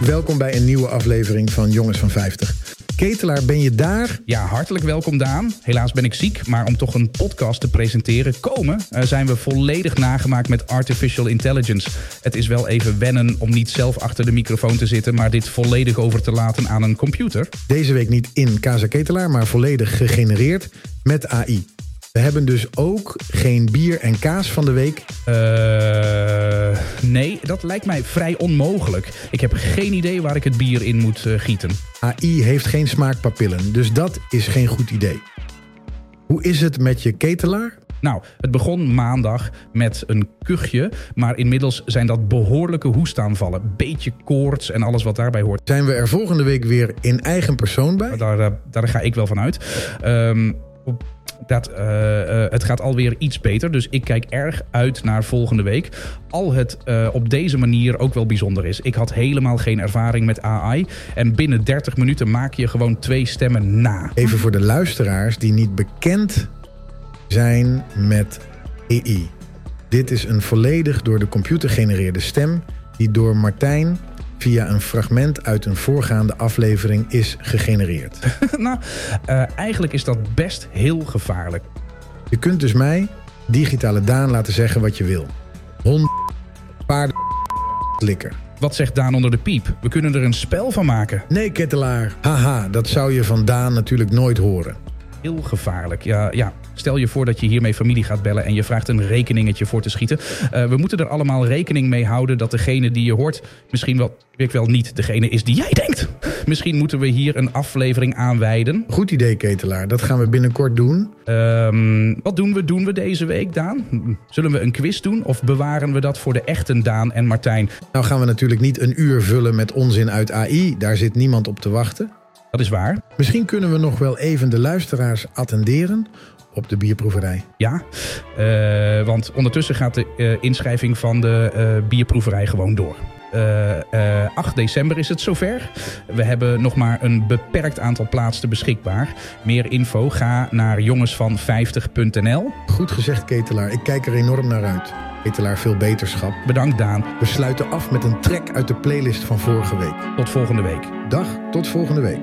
Welkom bij een nieuwe aflevering van Jongens van 50. Ketelaar, ben je daar? Ja, hartelijk welkom Daan. Helaas ben ik ziek, maar om toch een podcast te presenteren komen... Uh, zijn we volledig nagemaakt met artificial intelligence. Het is wel even wennen om niet zelf achter de microfoon te zitten... maar dit volledig over te laten aan een computer. Deze week niet in Casa Ketelaar, maar volledig gegenereerd met AI. We hebben dus ook geen bier en kaas van de week. Uh, nee, dat lijkt mij vrij onmogelijk. Ik heb geen idee waar ik het bier in moet uh, gieten. AI heeft geen smaakpapillen, dus dat is geen goed idee. Hoe is het met je ketelaar? Nou, het begon maandag met een kuchje, maar inmiddels zijn dat behoorlijke hoestaanvallen. Beetje koorts en alles wat daarbij hoort. Zijn we er volgende week weer in eigen persoon bij? Daar, uh, daar ga ik wel van uit. Um, dat, uh, uh, het gaat alweer iets beter. Dus ik kijk erg uit naar volgende week. Al het uh, op deze manier ook wel bijzonder is. Ik had helemaal geen ervaring met AI. En binnen 30 minuten maak je gewoon twee stemmen na. Even voor de luisteraars die niet bekend zijn met AI. Dit is een volledig door de computer genereerde stem... die door Martijn via een fragment uit een voorgaande aflevering is gegenereerd. nou, uh, eigenlijk is dat best heel gevaarlijk. Je kunt dus mij, digitale Daan, laten zeggen wat je wil. Hond, paarden, likker. Wat zegt Daan onder de piep? We kunnen er een spel van maken. Nee, kettelaar. Haha, dat zou je van Daan natuurlijk nooit horen. Heel gevaarlijk. Ja, ja. Stel je voor dat je hiermee familie gaat bellen en je vraagt een rekeningetje voor te schieten. Uh, we moeten er allemaal rekening mee houden dat degene die je hoort misschien wel, ik wel niet, degene is die jij denkt. Misschien moeten we hier een aflevering aan wijden. Goed idee, Ketelaar. Dat gaan we binnenkort doen. Um, wat doen we, doen we deze week, Daan? Zullen we een quiz doen of bewaren we dat voor de echten Daan en Martijn? Nou gaan we natuurlijk niet een uur vullen met onzin uit AI. Daar zit niemand op te wachten. Dat is waar. Misschien kunnen we nog wel even de luisteraars attenderen op de bierproeverij. Ja, uh, want ondertussen gaat de uh, inschrijving van de uh, bierproeverij gewoon door. Uh, 8 december is het zover. We hebben nog maar een beperkt aantal plaatsen beschikbaar. Meer info ga naar jongensvan50.nl. Goed gezegd, Ketelaar. Ik kijk er enorm naar uit. Ketelaar, veel beterschap. Bedankt, Daan. We sluiten af met een track uit de playlist van vorige week. Tot volgende week. Dag, tot volgende week.